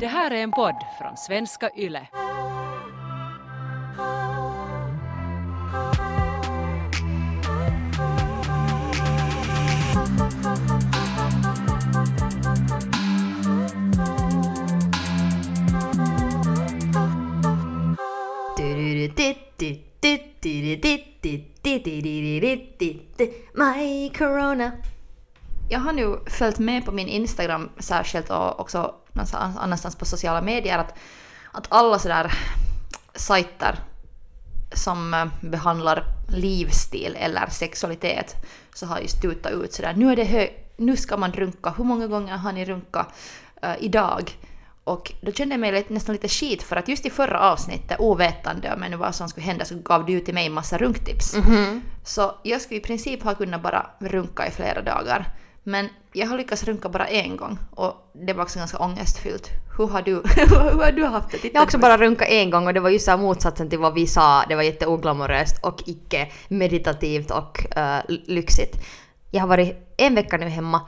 Det här är en podd från svenska YLE. My corona. Jag har nu följt med på min Instagram särskilt och också annanstans på sociala medier att, att alla sådär sajter som eh, behandlar livsstil eller sexualitet så har just tutat ut sådär nu är det hö- nu ska man runka, hur många gånger har ni runkat uh, idag? Och då kände jag mig lite, nästan lite skit för att just i förra avsnittet, ovetande om vad som skulle hända, så gav du till mig massa runktips. Så jag skulle i princip ha kunnat bara runka i flera dagar. Men jag har lyckats runka bara en gång och det var också ganska ångestfyllt. Hur har du, hur har du haft det? Titta Jag har också bara runkat en gång och det var ju så motsatsen till vad vi sa. Det var jätteoglamoröst och icke meditativt och uh, lyxigt. Jag har varit en vecka nu hemma.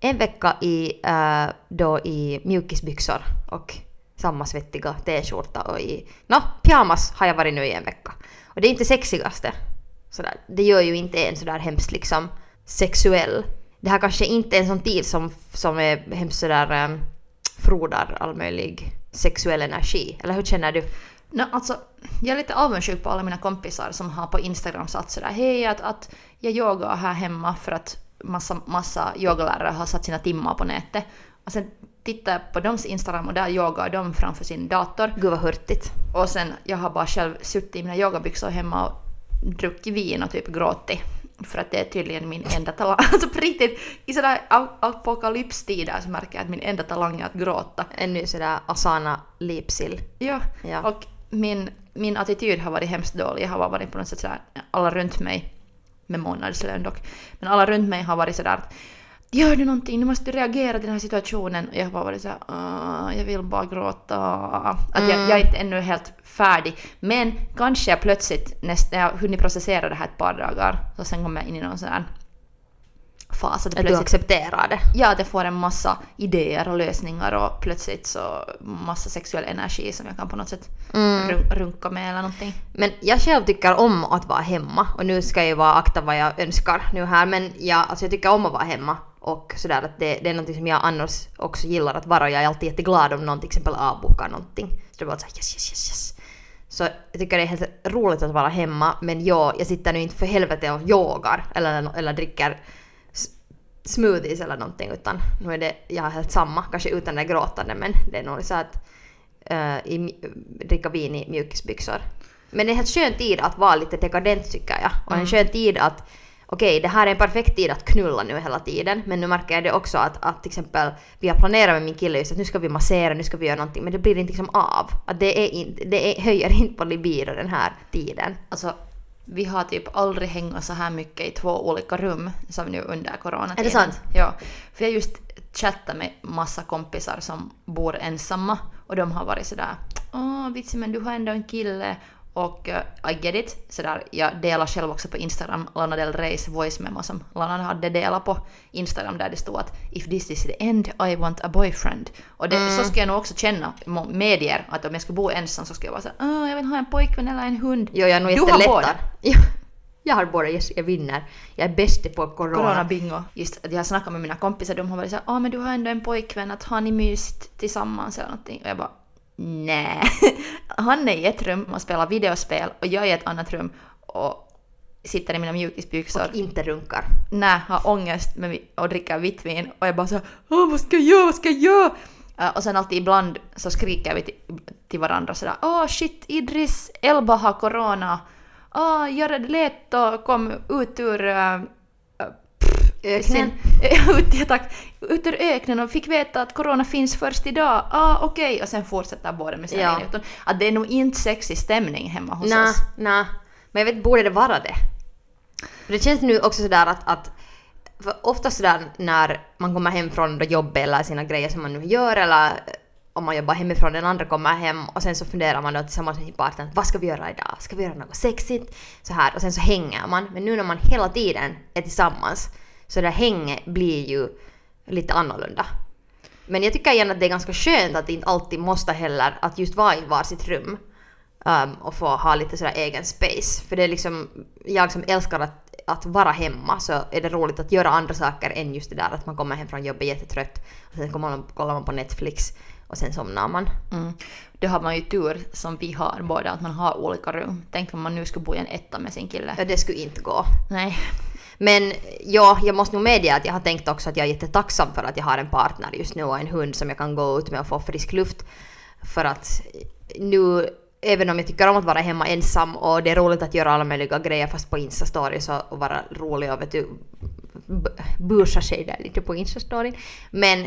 En vecka i, eh, då i mjukisbyxor och samma svettiga t-skjorta och i no, pyjamas har jag varit nu i en vecka. Och det är inte sexigaste. Sådär. Det gör ju inte en sådär hemskt liksom sexuell. Det här kanske inte är en sån tid som, som är hemskt sådär um, frodar all möjlig sexuell energi. Eller hur känner du? No, alltså, jag är lite avundsjuk på alla mina kompisar som har på Instagram satt sådär hej att, att jag yogar här hemma för att massa, massa yogalärare har satt sina timmar på nätet. Och sen tittar jag på deras Instagram och där yogar de framför sin dator. Gud vad hurtigt. Och sen jag har bara själv suttit i mina yogabyxor hemma och druckit vin och typ gråtit. För att det är tydligen min enda talang. Alltså på riktigt, i sådär ap- apokalypstider så märker jag att min enda talang är att gråta. Ännu sådär Asana Lipsil. Ja, Ja. och min, min attityd har varit hemskt dålig. Jag har varit på något sätt sådär, alla runt mig, med månadslön dock, men alla runt mig har varit sådär att Gör du någonting, nu måste du reagera till den här situationen. Och jag har bara varit såhär, "Ah, jag vill bara gråta. Att jag, jag är inte ännu helt färdig. Men kanske jag plötsligt, näst, när jag hunnit processera det här ett par dagar, så sen kommer jag in i någon sån här fas. Att Att du accepterar det. Ja, att jag får en massa idéer och lösningar och plötsligt så massa sexuell energi som jag kan på något sätt run- runka med eller någonting. Men jag själv tycker om att vara hemma och nu ska jag ju vara akta vad jag önskar nu här men jag, alltså jag tycker om att vara hemma och sådär att det, det är någonting som jag annars också gillar att vara och jag är alltid jätteglad om någon till exempel avbokar någonting. Så det var såhär yes yes yes yes. Så jag tycker det är helt roligt att vara hemma men jag, jag sitter nu inte för helvete och yogar eller, eller dricker smoothies eller någonting utan nu är det, jag har helt samma, kanske utan det gråtande men det är nog så att eh, i, dricka vin i mjukisbyxor. Men det är helt skön tid att vara lite dekadent tycker jag. Och en skön tid att okej, det här är en perfekt tid att knulla nu hela tiden. Men nu märker jag det också att, att till exempel vi har planerat med min kille just att nu ska vi massera, nu ska vi göra någonting. Men det blir inte liksom av. Att det, är inte, det är, höjer inte på libido den här tiden. Alltså, vi har typ aldrig hängt så här mycket i två olika rum som nu under coronatiden. Är det sant? Ja. För jag just chattat med massa kompisar som bor ensamma och de har varit sådär Åh vitsi men du har ändå en kille och uh, I get it. Sådär, jag delar själv också på Instagram Lana Del Reys voice memo som Lana hade delat på Instagram där det stod att If this is the end I want a boyfriend. Och det, Mm. så ska jag nog också känna medier att om jag skulle bo ensam så skulle jag vara såhär Åh jag vill ha en pojkvän eller en hund. Jo, jag är nog Du har båda. Ja, jag har båda, yes, jag vinner. Jag är bäst på corona. Corona bingo. Just att jag har snackat med mina kompisar, de har varit såhär ah men du har ändå en pojkvän, att har ni myst tillsammans eller någonting? Och jag bara nej. Han är i ett rum och spelar videospel och jag är i ett annat rum och sitter i mina mjukisbyxor. Och inte runkar. Nej, har ångest med, och dricker vitt vin och jag bara såhär Åh, vad ska jag göra, vad ska jag göra? Eh, och sen alltid ibland så skriker vi till, till varandra sådär Åh shit Idris, Elba har corona. Åh, gör det lätt och kom ut ur Öknen. ut, ja, tack, ut ur öknen och fick veta att corona finns först idag. Ah, okej. Och sen fortsätter båda med sina Ja. Att det är nog inte sexig stämning hemma hos Nej, oss. nej. Men jag vet, borde det vara det? Det känns nu också sådär att, att för ofta sådär när man kommer hem från jobbet eller sina grejer som man nu gör eller om man jobbar hemifrån, den andra kommer hem och sen så funderar man då tillsammans med sin partner vad ska vi göra idag? Ska vi göra något sexigt? Så här och sen så hänger man. Men nu när man hela tiden är tillsammans så det hänget blir ju lite annorlunda. Men jag tycker igen att det är ganska skönt att det inte alltid måste heller att just vara i varsitt rum. Um, och få ha lite sådär egen space. För det är liksom, jag som älskar att, att vara hemma så är det roligt att göra andra saker än just det där att man kommer hem från jobbet jättetrött och sen kommer man, kollar man på Netflix och sen somnar man. Mm. Det har man ju tur som vi har båda, att man har olika rum. Tänk om man nu skulle bo i en etta med sin kille. Ja, det skulle inte gå. Nej. Men ja, jag måste nog medge att jag har tänkt också att jag är jättetacksam för att jag har en partner just nu och en hund som jag kan gå ut med och få frisk luft. För att nu, även om jag tycker om att vara hemma ensam och det är roligt att göra alla möjliga grejer fast på Insta-stories och, vara rolig och vet du, bursa sig där lite på Insta-storyn. Men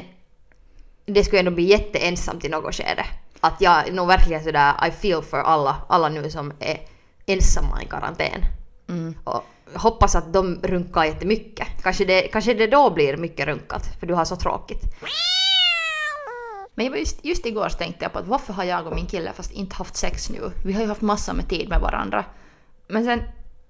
det skulle ändå bli jätteensamt i något skede. Att jag nog verkligen sådär, I feel för alla, alla nu som är ensamma i karantän. Mm. Och hoppas att de runkar jättemycket. Kanske det, kanske det då blir mycket runkat, för du har så tråkigt. Men just, just igår tänkte jag på att varför har jag och min kille fast inte haft sex nu? Vi har ju haft massor med tid med varandra. Men sen,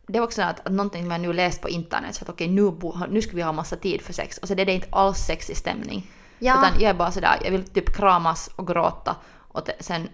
det var också att, att någonting som jag nu läst på internet, så att okej nu, nu ska vi ha massa tid för sex. Och så det är det inte alls sexig stämning. Ja. Utan jag är bara sådär, jag vill typ kramas och gråta och sen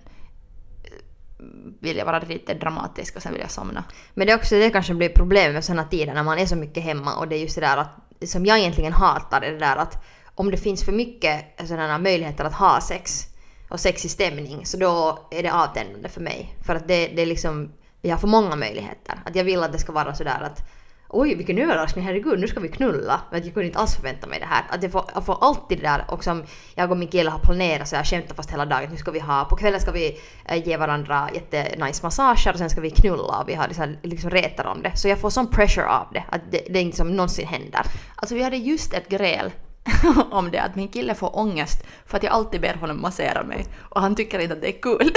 vill jag vara lite dramatisk och sen vill jag somna. Men det är också det kanske blir problem med sådana tider när man är så mycket hemma och det är just det där att, som jag egentligen hatar, är det där att om det finns för mycket sådana möjligheter att ha sex och sexig stämning så då är det avtändande för mig. För att det, det är liksom, vi har för många möjligheter. Att jag vill att det ska vara sådär att Oj vilken överraskning, herregud nu ska vi knulla. Men jag kunde inte alls förvänta mig det här. Att jag får, jag får alltid det där och som jag och min kille har planerat så jag skämtar fast hela dagen. Nu ska vi ha, på kvällen ska vi eh, ge varandra jättenice massager och sen ska vi knulla och vi har här, liksom retar om det. Så jag får sån pressure av det att det, det är inte som någonsin händer. Alltså vi hade just ett gräl om det att min kille får ångest för att jag alltid ber honom massera mig och han tycker inte att det är kul.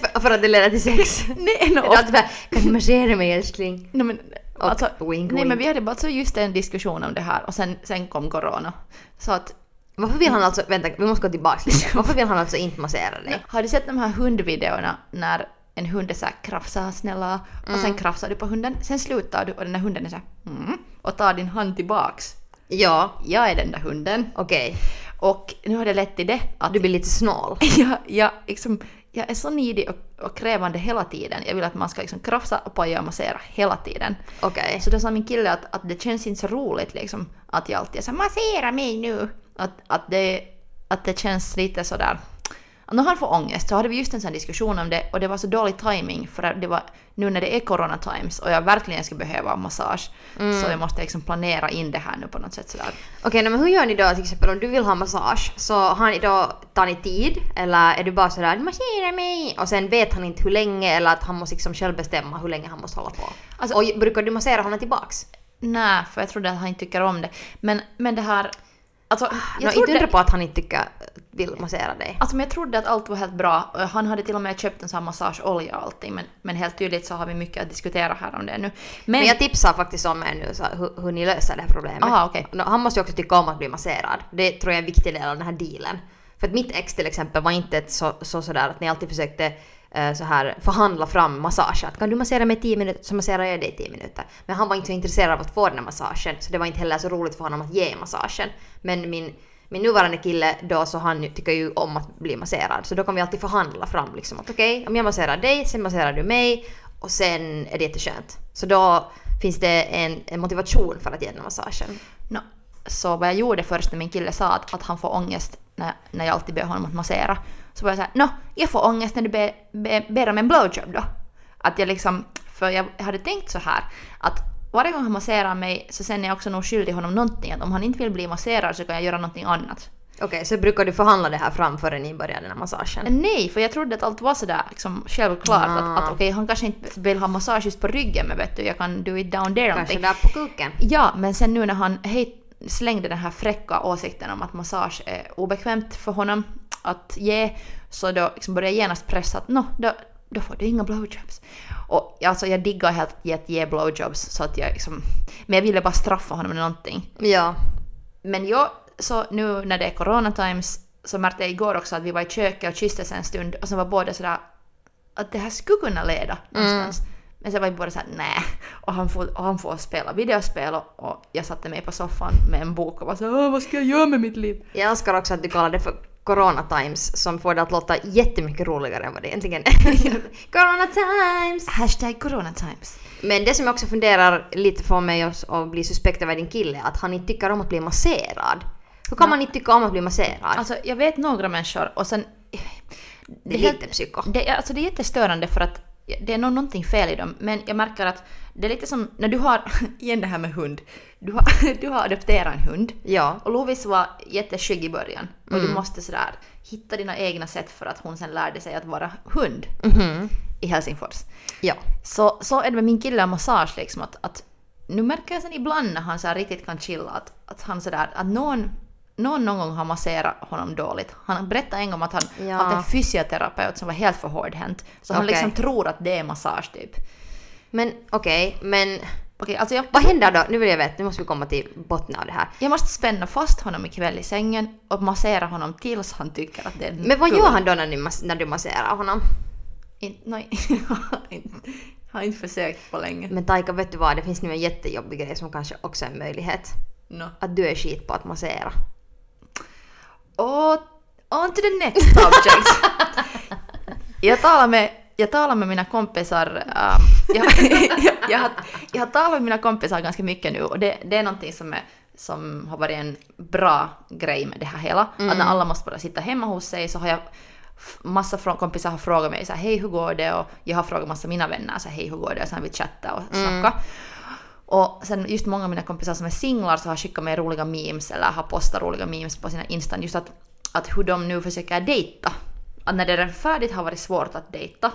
för, för att det leder till sex. nej, no, Det är alltid bara, kan du massera mig älskling? nej, men, alltså, wink, nej wink. men vi hade bara så just en diskussion om det här och sen, sen kom corona. Så att Varför vill han alltså, vänta vi måste gå tillbaks lite. Varför vill han alltså inte massera dig? Har du sett de här hundvideorna när en hund är såhär krafsa snälla och sen krafsar du på hunden, sen slutar du och den där hunden är såhär mm, och tar din hand tillbaks. Ja, Jag är den där hunden. okej. Och nu har det lett till det att Du blir lite snål. jag, jag, liksom, jag är så nidig och, och krävande hela tiden. Jag vill att man ska liksom krafsa och paja och massera hela tiden. Okej. Så då sa min kille att, att det känns inte så roligt liksom att jag alltid är massera mig nu. Att, att, det, att det känns lite sådär när han får ångest så hade vi just en sån diskussion om det och det var så dålig timing för att det var nu när det är corona times och jag verkligen ska behöva massage så jag måste liksom planera in det här nu på något sätt sådär. Okej, nej, men hur gör ni då till exempel om du vill ha massage? Så har ni då, tar ni tid? Eller är du bara sådär massera mig? Och sen vet han inte hur länge eller att han måste liksom själv bestämma hur länge han måste hålla på? Alltså- och brukar du massera honom tillbaks? Nej, för jag trodde att han inte tycker om det. Men, men det här... Alltså, Jag jag, inte trodde, undra på att han inte tycker, vill massera dig. alltså, men jag trodde att allt var helt bra. Och Han hade till och med köpt en sån här massageolja och allting. Men, men helt tydligt så har vi mycket att diskutera här om det nu. Men, Men jag tipsar faktiskt om er nu så hur, hur ni löser det här problemet. Aha. Nå, Han måste ju också tycka om att bli masserad. Det tror jag är en viktig del av den här dealen. För att mitt ex till exempel var inte ett så, så sådär att ni alltid försökte eh, så här förhandla fram massage. Att kan du massera mig 10 minuter så masserar jag dig 10 minuter. Men han var inte så intresserad av att få den här massagen så det var inte heller så roligt för honom att ge massagen. Men min, min nuvarande kille då så han tycker ju om att bli masserad. Så då kan vi alltid förhandla fram liksom att okej om jag masserar dig, sen masserar du mig och sen är det jätteskönt. Så då finns det en, en motivation för att ge den massagen. no, så vad jag gjorde först när min kille sa att, att han får ångest när, när jag alltid ber honom att massera. Så var jag såhär, nå, jag får ångest när du ber, ber, ber om en blowjob då. Att jag liksom, för jag hade tänkt så här att varje gång han masserar mig så sen är jag också nog skyldig honom någonting. Att om han inte vill bli masserad så kan jag göra någonting annat. Okej, så brukar du förhandla det här fram före ni börjar den här massagen? Nej, för jag trodde att allt var sådär liksom, självklart. Ah. Att, att okej, han kanske inte vill ha massage just på ryggen men vet du, jag kan do it down there Kanske någonting. där på kuken? Ja, men sen nu när han hej, slängde den här fräcka åsikten om att massage är obekvämt för honom att ge, så då liksom började jag genast pressa att nå, då, då får du inga blowjobs. Och alltså jag diggar helt i att ge blowjobs så att jag liksom, men jag ville bara straffa honom med någonting. Ja. Men jag, så nu när det är corona times så märkte jag igår också att vi var i köket och kysstes en stund och så var båda sådär att det här skulle kunna leda någonstans. Men sen var jag bara såhär nej. Och han får, och han får spela videospel och, och jag satte mig på soffan med en bok och var såhär vad ska jag göra med mitt liv? Jag älskar också att du kallar det för Corona Times som får det att låta jättemycket roligare än vad det egentligen är. corona Times! Hashtag corona times. Men det som jag också funderar lite får mig att bli suspekt över din kille är att han inte tycker om att bli masserad. Hur kan Ja. man inte tycka om att bli masserad? Alltså jag vet några människor och sen... det är helt- lite psyko. Det, är- alltså det är jättestörande för att det är nog någonting fel i dem. Men jag märker att det är lite som när du har, igen det här med hund. Du har, du har adopterat en hund. Ja. Och Lovis var jätteskygg i början. Och Mm. du måste sådär hitta dina egna sätt för att hon sen lärde sig att vara hund Mhm. i Helsingfors. Ja. Så, så är det med min kille och massage liksom att, att nu märker jag sen ibland när han så riktigt kan chilla att, att han sådär att någon någon någon gång har masserat honom dåligt. Han berättade en gång att han Ja. hade en fysioterapeut som var helt för hårdhänt. Så han Okej. liksom tror att det är massage typ. Men okej, men Okej, alltså jag, vad händer då? Nu vill jag veta, nu måste vi komma till botten av det här. jag måste spänna fast honom ikväll i sängen och massera honom tills han tycker att det är Men vad kul. gör han då när, ni när du masserar honom? In, nej, har inte försökt på länge. Men Taika, vet du vad? Det finns nu en jättejobbig grej som kanske också är en möjlighet. No. Att du är skit på att massera. On to the next subject. jag talar med jag talar med mina kompisar, ähm, jag, jag, jag, har, jag har talat med mina kompisar ganska mycket nu och det, det är någonting som, är, som har varit en bra grej med det här hela. Att när alla måste bara sitta hemma hos sig så har jag massa kompisar har frågat mig så här, hej hur går det? Och jag har frågat massa mina vänner så här, hej hur går det? Och sen har vi chattat och snackat. Och sen just många av mina kompisar som är singlar så har skickat mig roliga memes eller har postat roliga memes på sina instan just att, att hur de nu försöker dejta. Att när det är färdigt har varit svårt att dejta.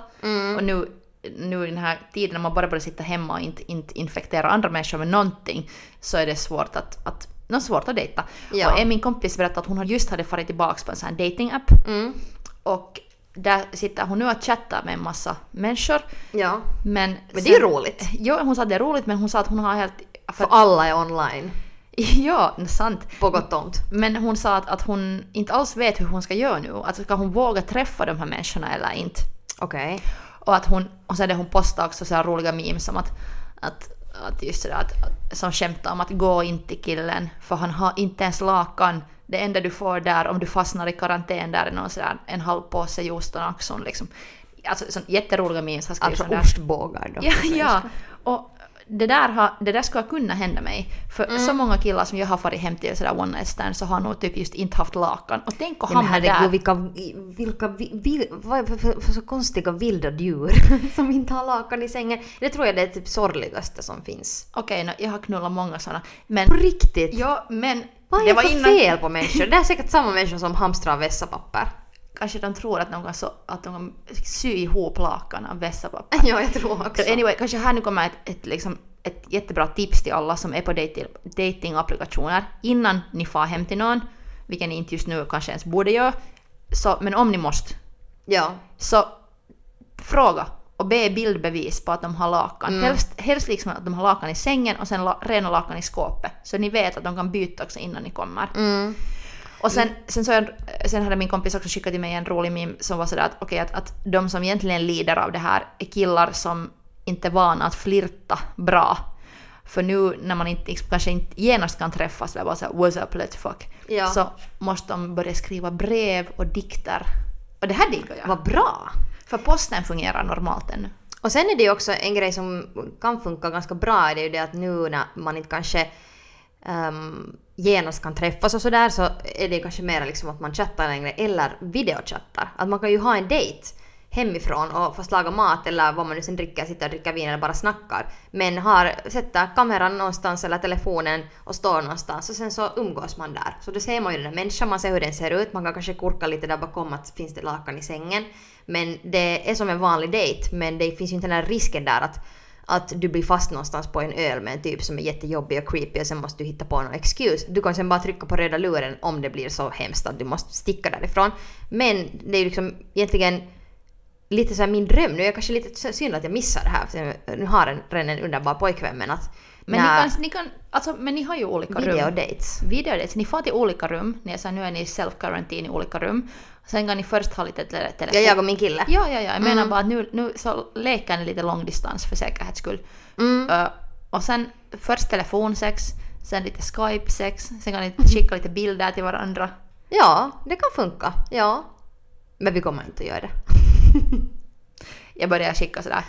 Och nu, nu i den här tiden när man bara börjar sitta hemma och inte, inte infektera andra människor med någonting så är det svårt att, att något svårt att dejta. Ja. Och en min kompis berättade att hon just hade farit tillbaka på en sån här dating-app. Mm. Och där sitter hon nu och chattar med en massa människor. Ja. Men, Men det är ju roligt. Jo, hon sa att det är roligt men hon sa att hon har helt... För alla är online. Ja, sant. På gott och ont. Men hon sa att, att hon inte alls vet hur hon ska göra nu. Alltså ska hon våga träffa de här människorna eller inte? Okej. Och att hon, och sen hade hon postat också så här roliga memes som att, att, att just sådär att, att, som skämtar om att gå in till killen för han har inte ens lakan. Det enda du får där om du fastnar i karantän där är någon sådär en halv påse juice och Axon liksom. Alltså sån jätteroliga memes har skrivit Alltså ostbågar då. Ja, ja. Och det där, har, det där skulle kunna hända mig. För Mm. så många killar som jag har farit hem till sådär one night stand så har nog typ just inte haft lakan. Och tänk att Ja, hamna där. vilka, vilka vi- vil, vad det för, för så konstiga vilda djur som inte har lakan i sängen. Det tror jag det är typ sorgligaste som finns. Okej, no, jag har knullat många sådana. Men... På riktigt? Ja, men... Vad är det var för innan... fel på människor? Det är säkert samma människor som hamstrar vässapapper. Kanske de tror att de kan, så, att de kan sy ihop lakan av vässapapper. ja, jag tror också. Så anyway, kanske här nu kommer ett, ett, liksom, ett jättebra tips till alla som är på dating- datingapplikationer. Innan ni far hem till någon, vilket ni inte just nu kanske ens borde göra, så, men om ni måste, Ja. så fråga och be bildbevis på att de har lakan. Mm. Helst, helst liksom att de har lakan i sängen och sen la, rena lakan i skåpet. Så ni vet att de kan byta också innan ni kommer. Mm. Och sen, sen, så jag, sen hade min kompis också skickat till mig en rolig meme som var sådär att okej att, att de som egentligen lider av det här är killar som inte är vana att flirta bra. För nu när man inte, liksom, kanske inte genast kan träffas, eller bara såhär what's up let's fuck, Ja. så måste de börja skriva brev och dikter. Och det här diggar jag. Vad bra! För posten fungerar normalt ännu. Och sen är det ju också en grej som kan funka ganska bra, det är ju det att nu när man inte kanske um, genast kan träffas och sådär så är det kanske mer liksom att man chattar längre eller videochattar. Att man kan ju ha en dejt hemifrån och fast laga mat eller vad man nu sen dricker, sitter och dricker vin eller bara snackar. Men har, sätter kameran någonstans eller telefonen och står någonstans och sen så umgås man där. Så då ser man ju den där människan, man ser hur den ser ut, man kan kanske kurka lite där bakom att finns det lakan i sängen. Men det är som en vanlig dejt men det finns ju inte den här risken där att att du blir fast någonstans på en öl med en typ som är jättejobbig och creepy och sen måste du hitta på någon excuse. Du kan sen bara trycka på röda luren om det blir så hemskt att du måste sticka därifrån. Men det är ju liksom egentligen lite så min dröm. Nu är jag kanske lite synd att jag missar det här för jag nu har en, redan en underbar pojkvän men att Men ni, kan, ni kan, alltså, men ni har ju olika rum. videodates. Videodates. Ni får till olika rum. Ni är så här, nu är ni i self-quarantine i olika rum. Sen kan ni först ha lite tele- telefon. Ja, jag och min kille. Ja, ja, ja. Jag menar bara att nu, nu så leker ni lite långdistans för säkerhets skull. Mm. Ö, och sen först telefonsex, sen lite Skype-sex, sen kan ni skicka lite bilder till varandra. Ja, det kan funka. Ja. Men vi kommer inte att göra det. Jag börjar skicka sådär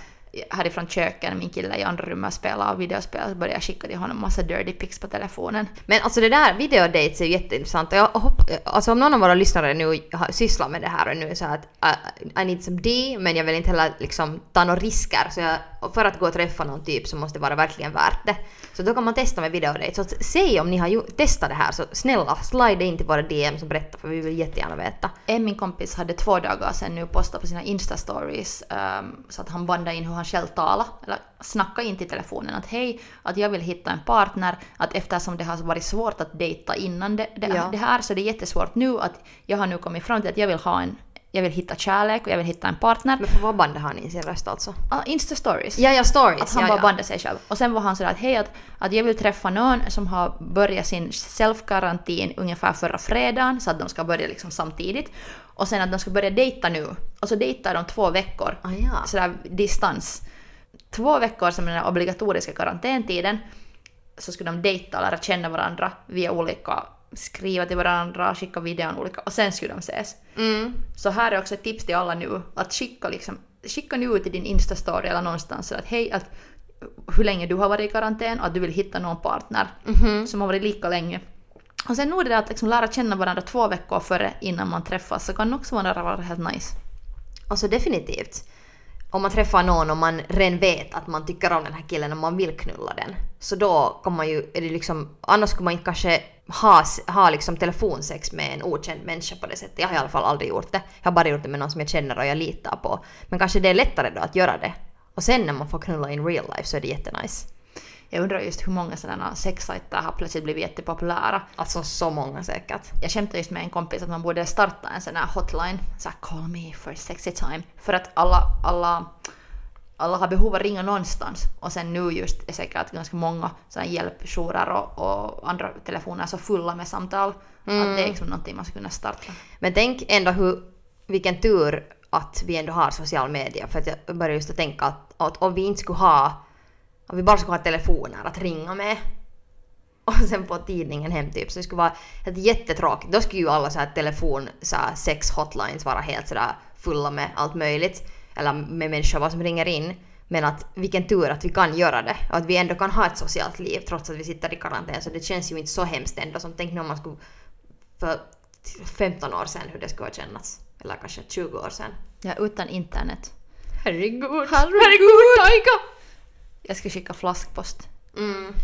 härifrån köket, min kille i andra rummet spelar videospel, så börjar jag skicka till honom massa dirty pics på telefonen. Men alltså det där videodates är ju jätteintressant. Och Jag hopp, alltså om någon av våra lyssnare nu sysslar med det här och nu är så här att uh, I need some D men jag vill inte heller liksom ta några risker så jag, för att gå och träffa någon typ så måste det vara verkligen värt det. Så då kan man testa med videodates. Så säg om ni har ju, testat det här så snälla slide in till våra DMs och berätta för vi vill jättegärna veta. En min kompis hade två dagar sedan nu postat på sina Insta-stories ehm, så att han bandade in hur han själv talar, eller snackade in till telefonen att hej, att jag vill hitta en partner, att eftersom det har varit svårt att dejta innan det, det, Ja. det här så det är jättesvårt nu att jag har nu kommit fram till att jag vill ha en, jag vill hitta kärlek och jag vill hitta en partner. Men för vad bandade han in sin röst alltså? Ah, Insta-stories. Ja, ja, stories. Att han ja, bara ja. bandade sig själv. Och sen var han sådär att hej, att, att jag vill träffa någon som har börjat sin self-karantin ungefär förra fredagen, så att de ska börja liksom samtidigt. Och sen att de ska börja dejta nu. Och så dejtar de två veckor. Ah, ja. Sådär distans. Två veckor som den obligatoriska karantäntiden. Så skulle de dejta och lära känna varandra via olika, skriva till varandra, skicka videon olika och sen skulle de ses. Mm. Så här är också ett tips till alla nu att skicka, liksom, skicka nu ut i din Insta-story eller någonstans så att hej, att hur länge du har varit i karantän och att du vill hitta någon partner som har varit lika länge. Och sen nog det där att liksom lära känna varandra två veckor före innan man träffas så kan också vara helt nice. Alltså definitivt. Om man träffar någon och man redan vet att man tycker om den här killen och man vill knulla den. Så då kan man ju, är det liksom, annars skulle man inte kanske ha, ha liksom telefonsex med en okänd människa på det sättet. Jag har i alla fall aldrig gjort det. Jag har bara gjort det med någon som jag känner och jag litar på. Men kanske det är lättare då att göra det. Och sen när man får knulla in real life så är det jättenice. Jag undrar just hur många sådana sexsajter har plötsligt blivit jättepopulära. Alltså så många säkert. Jag skämtade just med en kompis att man borde starta en sån här hotline, så här call me for sexy time. För att alla, alla, alla har behov att ringa någonstans. Och sen nu just är säkert ganska många hjälpjourer och, och andra telefoner så fulla med samtal. Att det är liksom någonting man skulle kunna starta. Men tänk ändå hur, vilken tur att vi ändå har social media. För att jag börjar just att tänka att, att om vi inte skulle ha, om vi bara skulle ha telefoner att ringa med och sen få tidningen hem typ, så det skulle vara helt jättetråkigt. Då skulle ju alla så här telefon, så här sex hotlines vara helt sådär fulla med allt möjligt. Eller med människor vad som ringer in. Men att vilken tur att vi kan göra det och att vi ändå kan ha ett socialt liv trots att vi sitter i karantän. Så det känns ju inte så hemskt ändå som tänk nu om man skulle för 15 år sedan hur det skulle ha kännats. Eller kanske 20 år sedan. Ja, utan internet. Herregud. Herregud, Taika! Jag ska skicka flaskpost. Mm.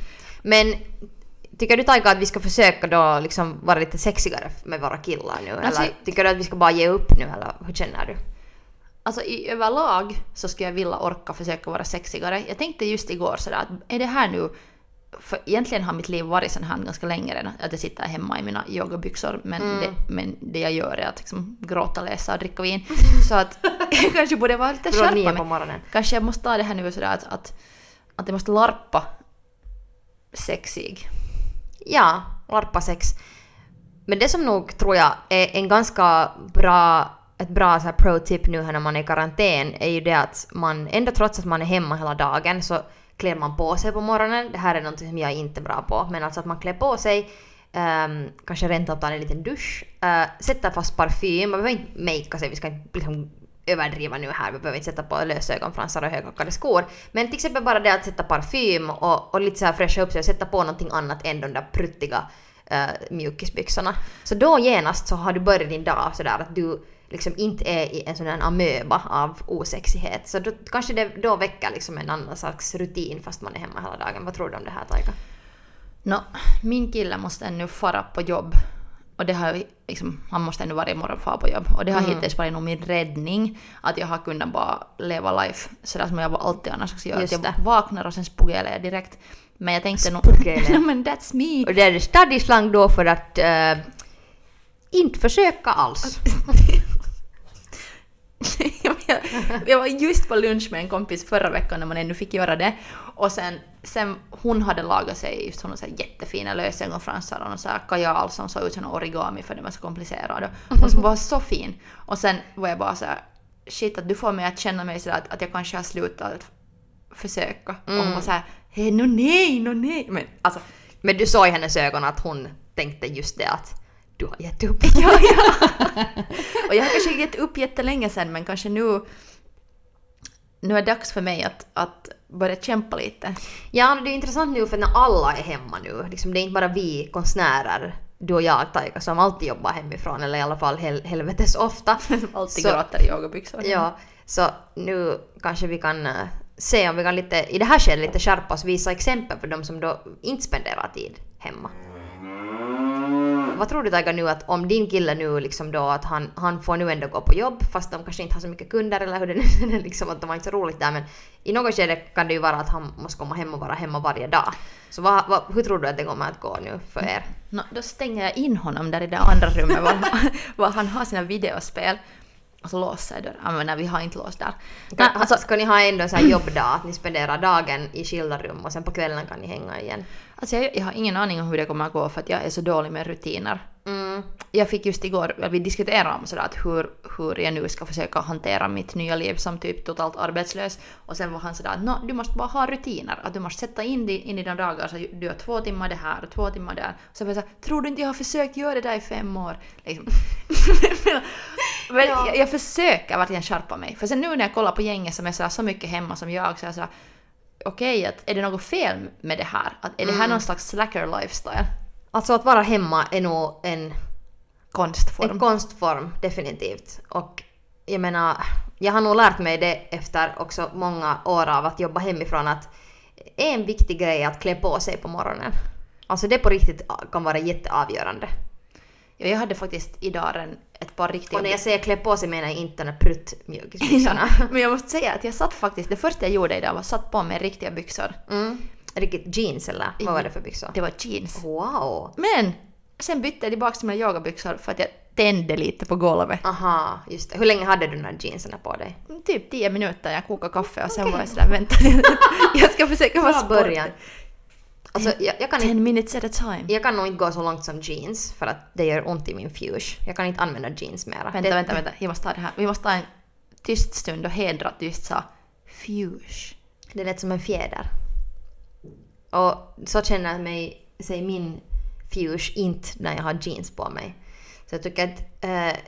Men tycker du Taika att vi ska försöka då liksom vara lite sexigare med våra killar nu? Alltså- eller tycker du att vi ska bara ge upp nu eller hur känner du? Alltså i överlag så skulle jag vilja orka försöka vara sexigare. Jag tänkte just igår sådär att är det här nu... För egentligen har mitt liv varit sån här ganska länge redan. Att jag sitter hemma i mina yogabyxor. Men, Mm. det, men det jag gör är att liksom gråta, läsa och dricka vin. Så att jag kanske borde vara lite skärpa på morgonen. Kanske jag måste ta det här nu sådär att, att, att jag måste larpa sexig. Ja, larpa sex. Men det som nog tror jag är en ganska bra, ett bra så här pro-tip nu här när man är i karantän är ju det att man ändå trots att man är hemma hela dagen så klär man på sig på morgonen. Det här är något som jag är inte bra på. Men alltså att man klär på sig, Um, kanske rent av tar en liten dusch, uh, sätter fast parfym, man behöver inte makea sig, vi ska inte liksom överdriva nu här, vi behöver inte sätta på lösögonfransar och högklackade skor. Men till exempel bara det att sätta parfym och, och lite så här fräscha upp sig och sätta på någonting annat än de där pruttiga uh, mjukisbyxorna. Så då genast så har du börjat din dag sådär att du liksom inte är i en sån här amöba av osexighet. Så då, kanske det då väcker liksom en annan slags rutin fast man är hemma hela dagen. Vad tror du om det här Taika? Nå, min kille måste ännu fara på jobb. Och det har liksom, han måste ännu varje morgon fara på jobb. Och det har Mm. hittills varit nog min räddning. Att jag har kunnat bara leva life sådär som jag alltid annars skulle göra. Att jag det. vaknar och sen spogelar jag direkt. Men jag tänkte nog... Ja, men that's me! Och det är stadig slang då för att eh, inte försöka alls. Jag, var just på lunch med en kompis förra veckan när man ännu fick göra det. Och sen, sen hon hade lagat sig just så här jättefina lösögonfransar och så här kajal som såg ut som origami för det var så komplicerad. Och, som var så fin. Och sen var jag bara så här, shit att du får mig att känna mig så att, att jag kanske har slutat försöka. Och hon var så här, hej no nej, no nej. Men alltså, Men du såg i hennes ögon att hon tänkte just det att du har gett upp. ja, ja. Och jag har kanske gett upp jättelänge sen men kanske nu nu är det dags för mig att, att börja kämpa lite. Ja, det är intressant nu för när alla är hemma nu, liksom, det är inte bara vi konstnärer, du och jag Taika, som alltid jobbar hemifrån, eller i alla fall hel helvetes ofta. Alltid Så- gråter i yogabyxor. Ja, så nu kanske vi kan eh, se om vi kan lite, i det här skedet lite skärpa oss, visa exempel för de som då inte spenderar tid hemma. Vad tror du Taika nu att om din kille nu liksom då att han, han får nu ändå gå på jobb fast de kanske inte har så mycket kunder eller hur det nu är liksom att de har inte så roligt där men i något skede kan det ju vara att han måste komma hem och vara hemma varje dag. Så vad, vad, hur tror du att det kommer att gå nu för er? Nå, då stänger jag in honom där i det andra rummet var, var han har sina videospel. Och så låser jag dörren. Men nej, vi har inte låst där. Nej, alltså, ska ni ha ändå en jobbdag att ni spenderar dagen i skilda rum och sen på kvällen kan ni hänga igen? Alltså jag, jag har ingen aning om hur det kommer att gå för att jag är så dålig med rutiner. Mm. Jag fick just igår, vi diskuterade om sådär att hur, hur jag nu ska försöka hantera mitt nya liv som typ totalt arbetslös. Och sen var han sådär att "Nå, du måste bara ha rutiner, att du måste sätta in dig in i dina dagar så du gör två timmar det här och två timmar där. Så jag var såhär, tror du inte jag har försökt göra det där i fem år? Liksom. Men Ja. jag, jag försöker verkligen skärpa mig. För sen nu när jag kollar på gänget som är sådär, så mycket hemma som jag så är jag sådär, okej, att är det något fel med det här? Att är det här någon slags slacker lifestyle? Alltså att vara hemma är nog en, Konstform. en konstform definitivt. Och jag menar, jag har nog lärt mig det efter också många år av att jobba hemifrån att en viktig grej är att klä på sig på morgonen. Alltså det på riktigt kan vara jätteavgörande. Ja, jag hade faktiskt idag en, ett par riktiga... Och när jag säger klä på sig menar jag inte den där ja, pruttmjukisbyxorna. men jag måste säga att jag satt faktiskt, det första jag gjorde idag var satt på mig riktiga byxor. Mm. Riktigt jeans eller vad var det för byxor? Det var jeans. Wow! Men sen bytte jag tillbaka till mina yogabyxor för att jag tände lite på golvet. Aha, just det. Hur länge hade du de här jeansen på dig? Typ 10 minuter, jag kokade kaffe och sen var jag sådär vänta, jag ska försöka vara sportig. början. Alltså jag, jag kan 10 inte minutes at a time. Jag kan nog inte gå så långt som jeans för att det gör ont i min fuge. Jag kan inte använda jeans mera. Vänta, det, vänta, vänta, jag måste ta det här. Vi måste ta en tyst stund och hedra att du just sa fuge. Det lät som en fjäder. Och så känner mig, sig min fuge inte när jag har jeans på mig. Så jag tycker att eh,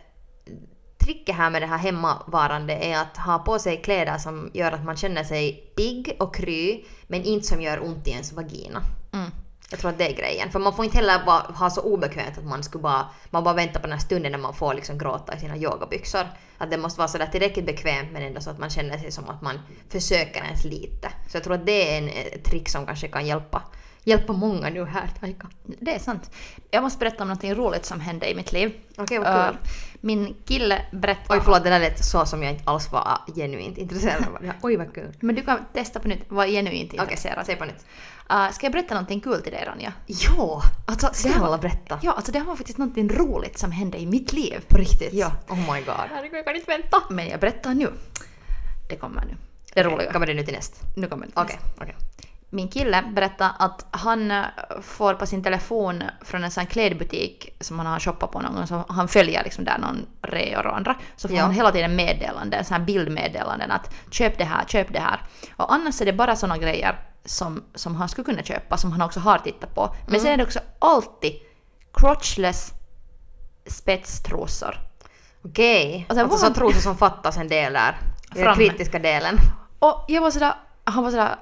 tricket här med det här hemmavarande är att ha på sig kläder som gör att man känner sig pigg och kry men inte som gör ont i ens vagina. Mm. Jag tror att det är grejen. För man får inte heller bara ha så obekvämt att man skulle bara, man bara väntar på den här stunden när man får liksom gråta i sina yogabyxor. Att det måste vara sådär tillräckligt bekvämt men ändå så att man känner sig som att man försöker ens lite. Så jag tror att det är en eh, trick som kanske kan hjälpa, hjälpa många nu här, Taika. Det är sant. Jag måste berätta om något roligt som hände i mitt liv. Okej, vad kul. Uh, min kille berättade... Oj förlåt, det där lät så som jag inte alls var genuint intresserad av. Oj vad kul. Men du kan testa på nytt, var genuint Okej, intresserad. säg på nytt. Uh, ska jag berätta någonting kul till dig Ranja? Ja! Alltså, det här var, berätta. ja, alltså det här var faktiskt någonting roligt som hände i mitt liv. På riktigt? Ja. Oh my god. Herregud, jag kan inte vänta. Men jag berättar nu. Det kommer nu. Det roliga. Kommer det nu till näst? Nu kommer det. Okej, okej. Min kille berättade att han eh, får på sin telefon från en sån klädbutik som han har shoppat på någon gång, så han följer liksom där någon reor och andra, så får Ja. han hela tiden meddelanden, sån här bildmeddelanden att köp det här, köp det här. Och annars är det bara såna grejer som, som han skulle kunna köpa, som han också har tittat på. Men sen är det också alltid crotchless spetstrosor. Okej. Sen Alltså var så han- trosor som fattas en del där. Den kritiska delen. Och jag var sådär, han var sådär,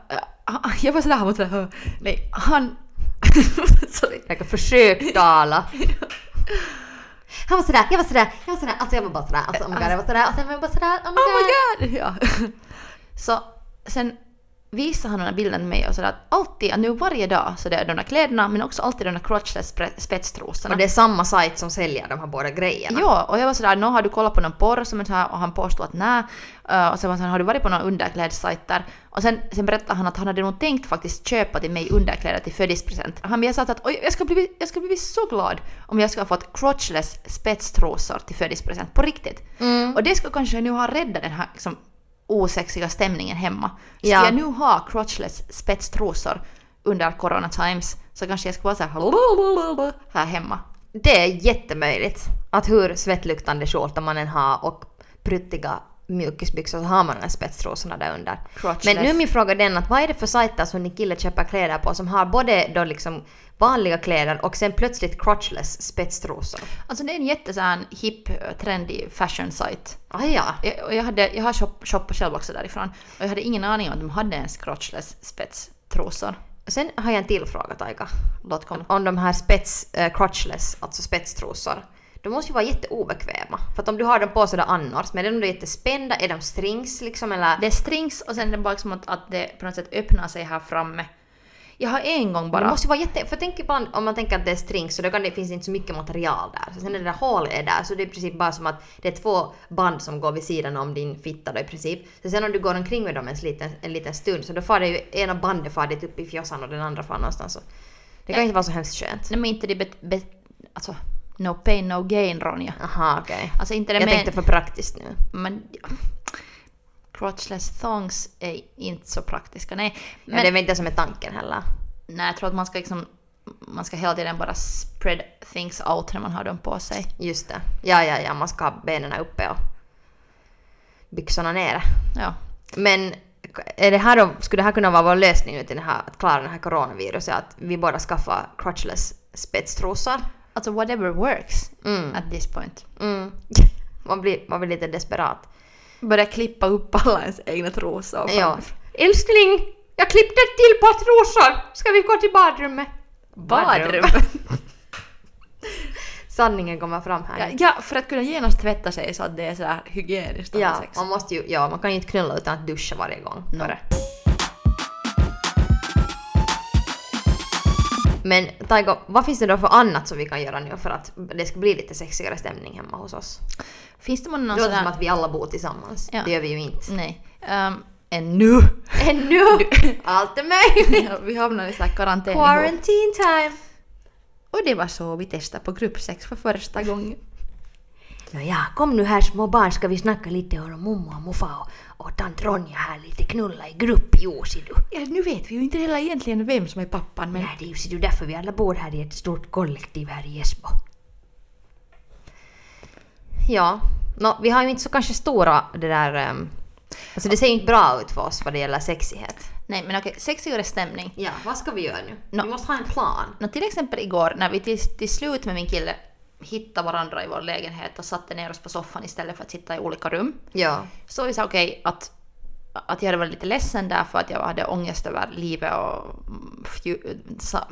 jag var sådär, var sådär, nej, han... Sorry. Jag försök tala. Han var sådär, jag var sådär, jag var sådär, alltså jag var bara sådär, alltså oh my god, jag var sådär, och sen var jag bara sådär, oh my Oh god. my god! Ja. Så sen visade han den här bilden till mig och sådär att alltid, nu varje dag så det är de där kläderna men också alltid de där crotchless spetstrosorna. Och det är samma sajt som säljer de här båda grejerna. Ja, och jag var sådär, nå har du kollat på någon porr som här, och han påstod att nej. Uh, och sen var han har du varit på någon underklädssajter? Och sen, sen berättade han att han hade nog tänkt faktiskt köpa till mig underkläder till födelsedagspresent. Han jag sa att oj, jag ska, bli, jag ska bli så glad om jag ska ha fått crotchless spetstrosor till födelsedagspresent. På riktigt. Och det skulle kanske nu ha räddat den här liksom, osexiga stämningen hemma. Skulle Ja. jag nu ha crotchless spetstrosor under corona times så kanske jag skulle vara så här här hemma. Det är jättemöjligt att hur svettluktande skjorta man än har och pruttiga mjukisbyxor så har man de här spetstrosorna där under. Crotchless. Men nu är min fråga den att vad är det för sajter som ni killar köper kläder på som har både då liksom vanliga kläder och sen plötsligt crotchless spetstrosor? Alltså det är en jätte så här hip, trendy fashion site. Ah, ja. Jag, och jag, hade, jag har shop, shoppat själv också därifrån och jag hade ingen aning om att de hade ens crotchless spetstrosor. Sen har jag en till fråga Taika. Om de här spets, eh, crotchless, alltså spetstrosor. De måste ju vara jätteobekväma. För att om du har dem på sådär annars, men är de då jättespända? Är de strings liksom eller? Det är strings och sen är det bara som att, att det på något sätt öppnar sig här framme. Jag har en gång Det bara... måste ju vara jätte... För tänk ibland om man tänker att det är strings så då kan det, finns inte så mycket material där. Så sen när det där hålet är där så det är i princip bara som att det är två band som går vid sidan om din fitta då i princip. Så sen om du går omkring med dem en liten, en liten stund så då far det ju ena bandet far dit upp i fjossan och den andra far någonstans. Så det kan Nej. inte vara så hemskt skönt. Nej men inte det bet, bet, alltså, no pain no gain Ronja. Aha okej. Alltså inte det Jag men, tänkte för praktiskt nu. men crotchless thongs är inte så praktiska. Nej, Men, men det är väl inte som är tanken heller. nej, jag tror att man ska liksom man ska hela tiden bara spread things out när man har dem på sig. Just det. Ja, ja, ja, man ska ha benen uppe och byxorna nere. Ja. Men är det här då, skulle det här kunna vara vår lösning nu till det här, att klara det här coronaviruset? Att vi båda skaffar crotchless spetstrosor? Alltså whatever works Mm. at this point. Mm. Man, blir, man blir lite desperat. Börja klippa upp alla ens egna trosor. Ja. Älskling! Jag klippte ett till par trosor! Ska vi gå till badrummet? Badrum. Sanningen kommer fram här. Ja, ja, för att kunna genast tvätta sig så att det är sådär hygieniskt Ja, man måste ju, ja, man kan ju inte knulla utan att duscha varje gång No. före. Men Taigo, vad finns det då för annat som vi kan göra nu för att det ska bli lite sexigare stämning hemma hos oss? Finns det någon Det låter som att vi alla bor tillsammans. Ja. Det gör vi ju inte. Nej. Um, ännu. Ännu! Allt är möjligt! Ja, vi hamnar i sån karantän. Quarantine time! Och det var så vi testade på gruppsex för första gången. Nåja, kom nu här små barn ska vi snacka lite om mummo och muffa och, och tant Ronja här lite knulla i grupp, jo ser du. Ja, nu vet vi ju inte heller egentligen vem som är pappan men... Nej, det är ju ser du därför vi alla bor här i ett stort kollektiv här i Esbo. Ja, nå, vi har ju inte så kanske stora det där... Um, alltså det ser ju inte bra ut för oss vad det gäller sexighet. Nej men okej, sexigare stämning. Ja, vad ska vi göra nu? Nå. Vi måste ha en plan. Nå, till exempel igår när vi till, till slut med min kille hittade varandra i vår lägenhet och satte ner oss på soffan istället för att sitta i olika rum. Ja. Så vi sa okej att, att jag hade varit lite ledsen där för att jag hade ångest över livet och mm, sa,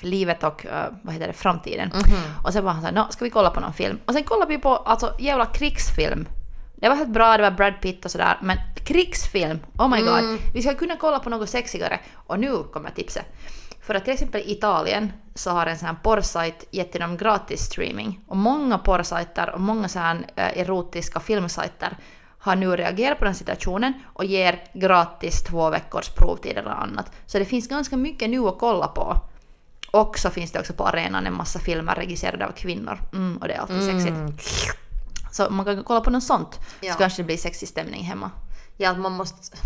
livet och eh, vad heter det, framtiden. Och sen var han såhär, ska vi kolla på någon film? Och sen kollade vi på alltså jävla krigsfilm. Det var helt bra, det var Brad Pitt och sådär, men krigsfilm, oh my god. Vi ska kunna kolla på något sexigare. Och nu kommer tipset. För att till exempel i Italien så har en sån här porrsajt gett till dem gratis streaming. Och många porrsajter och många så här eh, erotiska filmsajter har nu reagerat på den situationen och ger gratis två veckors provtid eller annat. Så det finns ganska mycket nu att kolla på. Och så finns det också på arenan en massa filmer regisserade av kvinnor. Mm, och det är alltid sexigt. Så man kan kolla på något sånt. Ja. Så kanske det blir sexig stämning hemma. Ja, man måste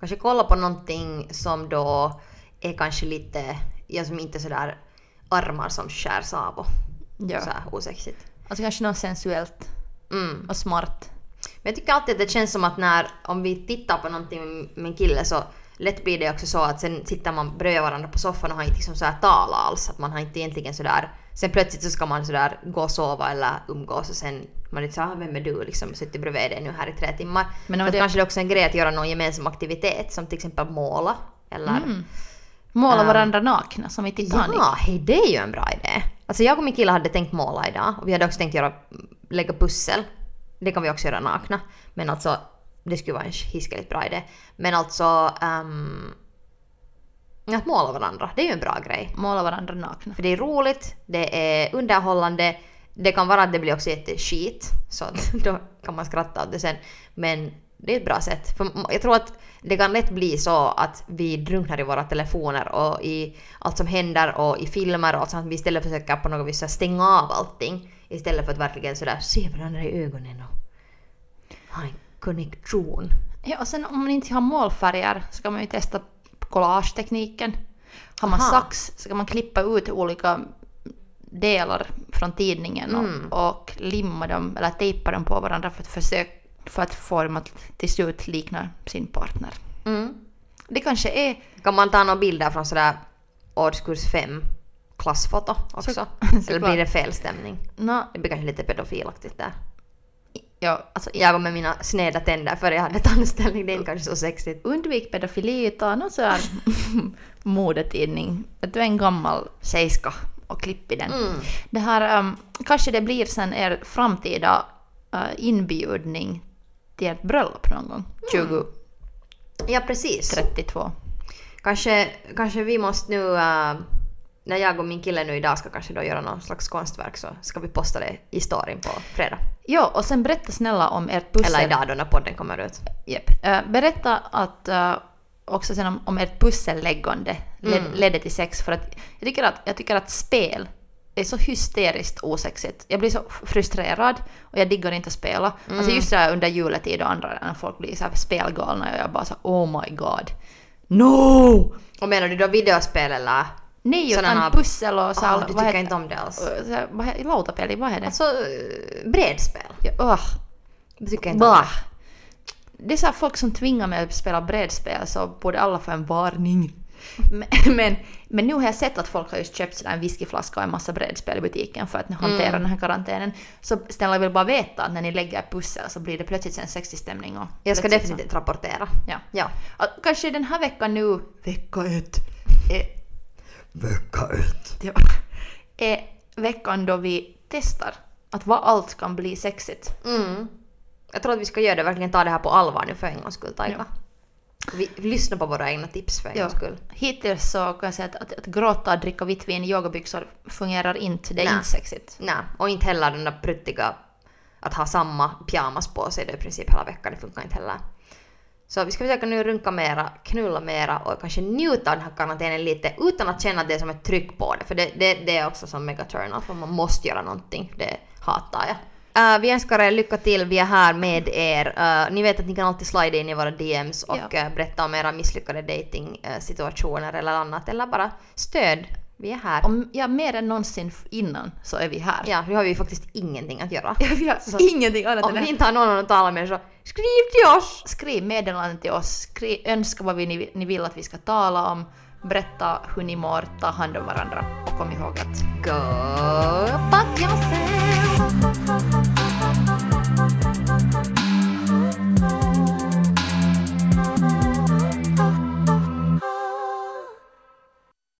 kanske kolla på någonting som då är kanske lite, ja som inte är sådär armar som skärs av och Ja. så här osexigt. Alltså kanske något sensuellt Mm. och smart. Men jag tycker alltid att det känns som att när, om vi tittar på någonting med en kille så lätt blir det också så att sen sitter man bredvid varandra på soffan och har inte liksom så här tala alls. Att man har inte egentligen sådär, sen plötsligt så ska man sådär gå och sova eller umgås och sen man är inte såhär, vem är du liksom, suttit bredvid dig nu här i tre timmar. Men det- kanske det också är en grej att göra någon gemensam aktivitet som till exempel måla eller Måla Ähm. varandra nakna som i Titanic. Ja, hej, det är ju en bra idé. Alltså jag och min kille hade tänkt måla idag och vi hade också tänkt göra, lägga pussel. Det kan vi också göra nakna. Men alltså, det skulle vara en hiskeligt bra idé. Men alltså, um, att måla varandra, det är ju en bra grej. Måla varandra nakna. För det är roligt, det är underhållande, det kan vara att det blir också jätteskit, så att då kan man skratta åt det sen. Men det är ett bra sätt. För jag tror att det kan lätt bli så att vi drunknar i våra telefoner och i allt som händer och i filmer och allt sånt. Vi istället försöker på något vis stänga av allting istället för att verkligen sådär se varandra i ögonen och ha en connection. Ja, och sen om man inte har målfärger så kan man ju testa collagetekniken. Har man Aha. sax så kan man klippa ut olika delar från tidningen och, Mm. och limma dem eller tejpa dem på varandra för att, försöka, för att få dem att till slut likna sin partner. Mm. Det kanske är... Kan man ta några bilder från sådär årskurs 5 klassfoto också? Så- Eller blir det fel stämning? Nå, Det blir kanske lite pedofilaktigt där. ja, alltså, Jag med mina sneda tänder före jag hade tandställning, det är inte kanske så sexigt. undvik pedofili, ta någon sån här modetidning. Att du är en gammal tjejska och klipp i den. Mm. Det här, um, kanske det blir sen er framtida uh, inbjudning ert bröllop någon gång. 2032. Ja, precis. Kanske, kanske vi måste nu, äh, när jag och min kille nu idag ska kanske då göra någon slags konstverk så ska vi posta det i storyn på fredag. Ja, och sen berätta snälla om ert pussel. Eller idag då när podden kommer ut. Japp. Eh, berätta att uh, också sen om, om ert pusselläggande led, Mm. ledde till sex. För att jag tycker att, jag tycker att spel är så hysteriskt osexigt. Jag blir så frustrerad och jag diggar inte att spela. Mm. Alltså just så här under juletid och andra när folk blir så här spelgalna och jag bara så oh my god. No! Och menar du då videospel eller? Nej, utan Sådana- pussel och så Ah, här, du tycker heter- inte om det alls? Här, Lautapeli, vad är det? Alltså, brädspel. Ja, ugh. Du tycker inte om Bah. det? Det är så här folk som tvingar mig att spela brädspel så borde alla få en varning. Men, men, men nu har jag sett att folk har just köpt en whiskyflaska och en massa brädspel i butiken för att hantera Mm. den här karantänen. Så snälla jag vill bara veta att när ni lägger pussel så blir det plötsligt en sexig stämning. Och Jag ska plötsligt så- definitivt rapportera. Ja. Ja. Att Kanske den här veckan nu, vecka ett, är, Vecka ett. ja, är veckan då vi testar att vad allt kan bli sexigt. Mm. Jag tror att vi ska göra det, verkligen ta det här på allvar nu för en gångs skull, Taika. Vi, vi lyssnar på våra egna tips för en Ja. skull. Hittills så kan jag säga att, att, att gråta och dricka vitt vin i yogabyxor fungerar inte. Det är Nej. inte sexigt. Nej, och inte heller den där pruttiga att ha samma pyjamas på sig i princip hela veckan, det funkar inte heller. Så vi ska försöka nu runka mera, knulla mera och kanske njuta av den här karantänen lite utan att känna att det är som ett tryck på det. För det, det, det är också som mega turn för man måste göra någonting. Det hatar jag. Uh, vi önskar er lycka till, vi är här med er. Uh, ni vet att ni kan alltid slida in i våra DMs och Ja. uh, berätta om era misslyckade dating-situationer eller annat. Eller bara stöd. Vi är här. Om, ja, mer än någonsin innan så är vi här. Ja, nu har vi faktiskt ingenting att göra. vi har Så- ingenting annat Om vi det. inte har någon att tala med så skriv till oss! Skriv meddelanden till oss, skriv, önska vad vi, ni, ni vill att vi ska tala om, berätta hur ni mår, ta hand om varandra och kom ihåg att Go fuck yourself!